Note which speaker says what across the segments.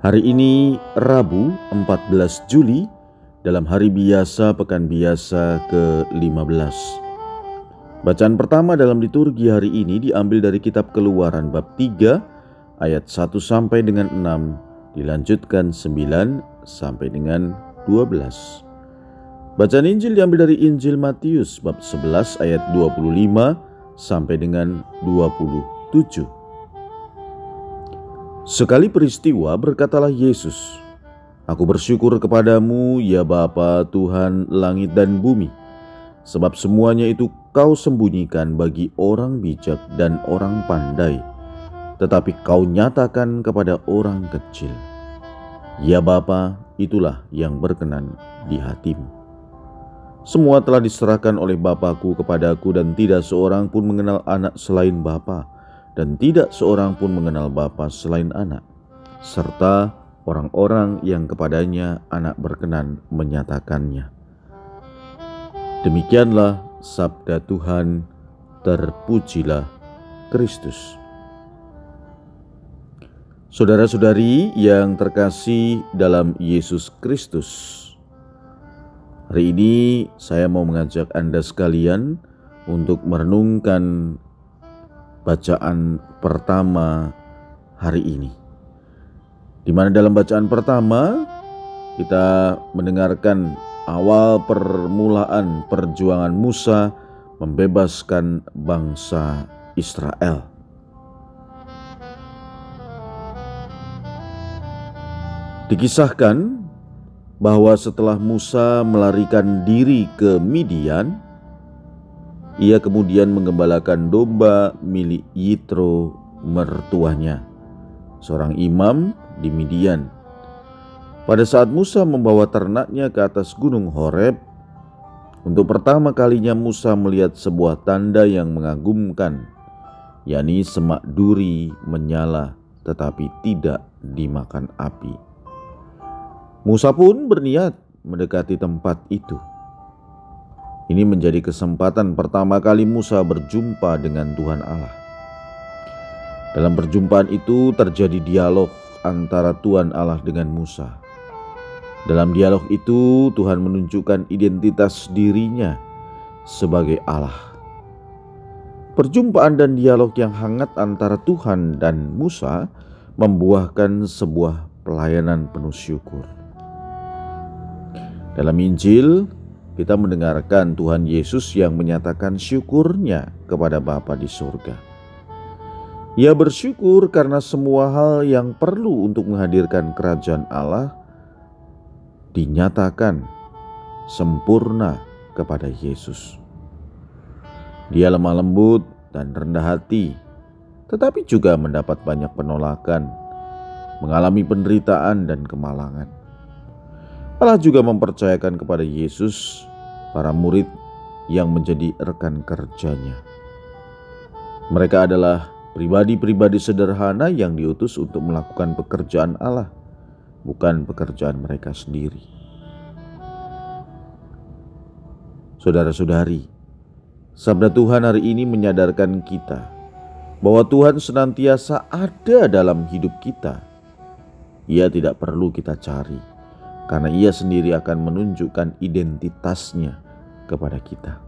Speaker 1: Hari ini Rabu 14 Juli dalam hari biasa pekan biasa ke-15. Bacaan pertama dalam liturgi hari ini diambil dari kitab Keluaran bab 3 ayat 1 sampai dengan 6 dilanjutkan 9 sampai dengan 12. Bacaan Injil diambil dari Injil Matius bab 11 ayat 25 sampai dengan 27. Sekali peristiwa berkatalah Yesus, Aku bersyukur kepadamu ya Bapa Tuhan langit dan bumi, sebab semuanya itu kau sembunyikan bagi orang bijak dan orang pandai, tetapi kau nyatakan kepada orang kecil. Ya Bapa, itulah yang berkenan di hatimu. Semua telah diserahkan oleh Bapakku kepadaku dan tidak seorang pun mengenal anak selain Bapa dan tidak seorang pun mengenal Bapa selain anak, serta orang-orang yang kepadanya anak berkenan menyatakannya. Demikianlah sabda Tuhan, terpujilah Kristus. Saudara-saudari yang terkasih dalam Yesus Kristus, hari ini saya mau mengajak Anda sekalian untuk merenungkan bacaan pertama hari ini. Di mana dalam bacaan pertama kita mendengarkan awal permulaan perjuangan Musa membebaskan bangsa Israel. Dikisahkan bahwa setelah Musa melarikan diri ke Midian, ia kemudian menggembalakan domba milik Yitro mertuanya, seorang imam di Midian. Pada saat Musa membawa ternaknya ke atas gunung Horeb, untuk pertama kalinya Musa melihat sebuah tanda yang mengagumkan, yakni semak duri menyala tetapi tidak dimakan api. Musa pun berniat mendekati tempat itu. Ini menjadi kesempatan pertama kali Musa berjumpa dengan Tuhan Allah. Dalam perjumpaan itu terjadi dialog antara Tuhan Allah dengan Musa. Dalam dialog itu, Tuhan menunjukkan identitas dirinya sebagai Allah. Perjumpaan dan dialog yang hangat antara Tuhan dan Musa membuahkan sebuah pelayanan penuh syukur. Dalam Injil, kita mendengarkan Tuhan Yesus yang menyatakan syukurnya kepada Bapa di surga. Ia bersyukur karena semua hal yang perlu untuk menghadirkan kerajaan Allah dinyatakan sempurna kepada Yesus. Dia lemah lembut dan rendah hati, tetapi juga mendapat banyak penolakan, mengalami penderitaan dan kemalangan. Allah juga mempercayakan kepada Yesus para murid yang menjadi rekan kerjanya. Mereka adalah pribadi-pribadi sederhana yang diutus untuk melakukan pekerjaan Allah, bukan pekerjaan mereka sendiri. Saudara-saudari, sabda Tuhan hari ini menyadarkan kita bahwa Tuhan senantiasa ada dalam hidup kita. Ia tidak perlu kita cari karena ia sendiri akan menunjukkan identitasnya kepada kita.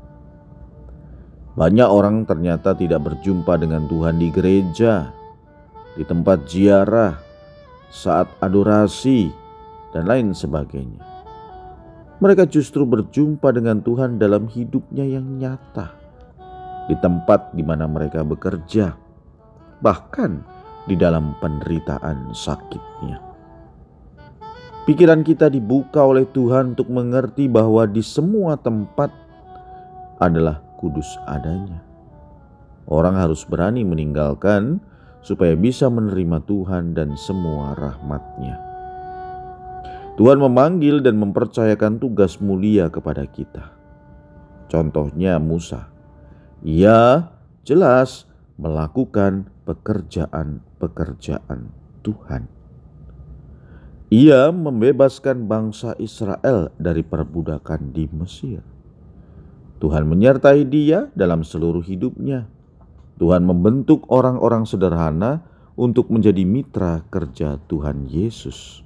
Speaker 1: Banyak orang ternyata tidak berjumpa dengan Tuhan di gereja, di tempat ziarah, saat adorasi, dan lain sebagainya. Mereka justru berjumpa dengan Tuhan dalam hidupnya yang nyata, di tempat di mana mereka bekerja, bahkan di dalam penderitaan sakitnya. Pikiran kita dibuka oleh Tuhan untuk mengerti bahwa di semua tempat adalah kudus adanya. Orang harus berani meninggalkan supaya bisa menerima Tuhan dan semua rahmatnya. Tuhan memanggil dan mempercayakan tugas mulia kepada kita. Contohnya Musa. Ia jelas melakukan pekerjaan-pekerjaan Tuhan. Ia membebaskan bangsa Israel dari perbudakan di Mesir. Tuhan menyertai dia dalam seluruh hidupnya. Tuhan membentuk orang-orang sederhana untuk menjadi mitra kerja Tuhan Yesus.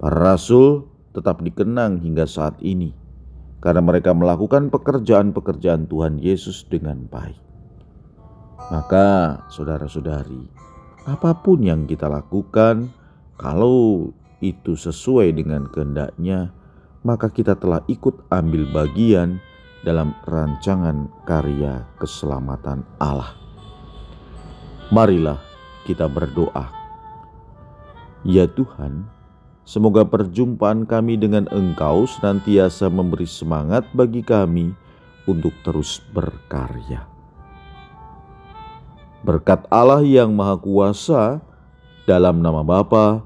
Speaker 1: Para rasul tetap dikenang hingga saat ini karena mereka melakukan pekerjaan-pekerjaan Tuhan Yesus dengan baik. Maka, saudara-saudari, apa pun yang kita lakukan, kalau itu sesuai dengan kehendaknya, maka kita telah ikut ambil bagian dalam rancangan karya keselamatan Allah. Marilah kita berdoa. Ya Tuhan, semoga perjumpaan kami dengan Engkau senantiasa memberi semangat bagi kami untuk terus berkarya. Berkat Allah yang Maha Kuasa, dalam nama Bapa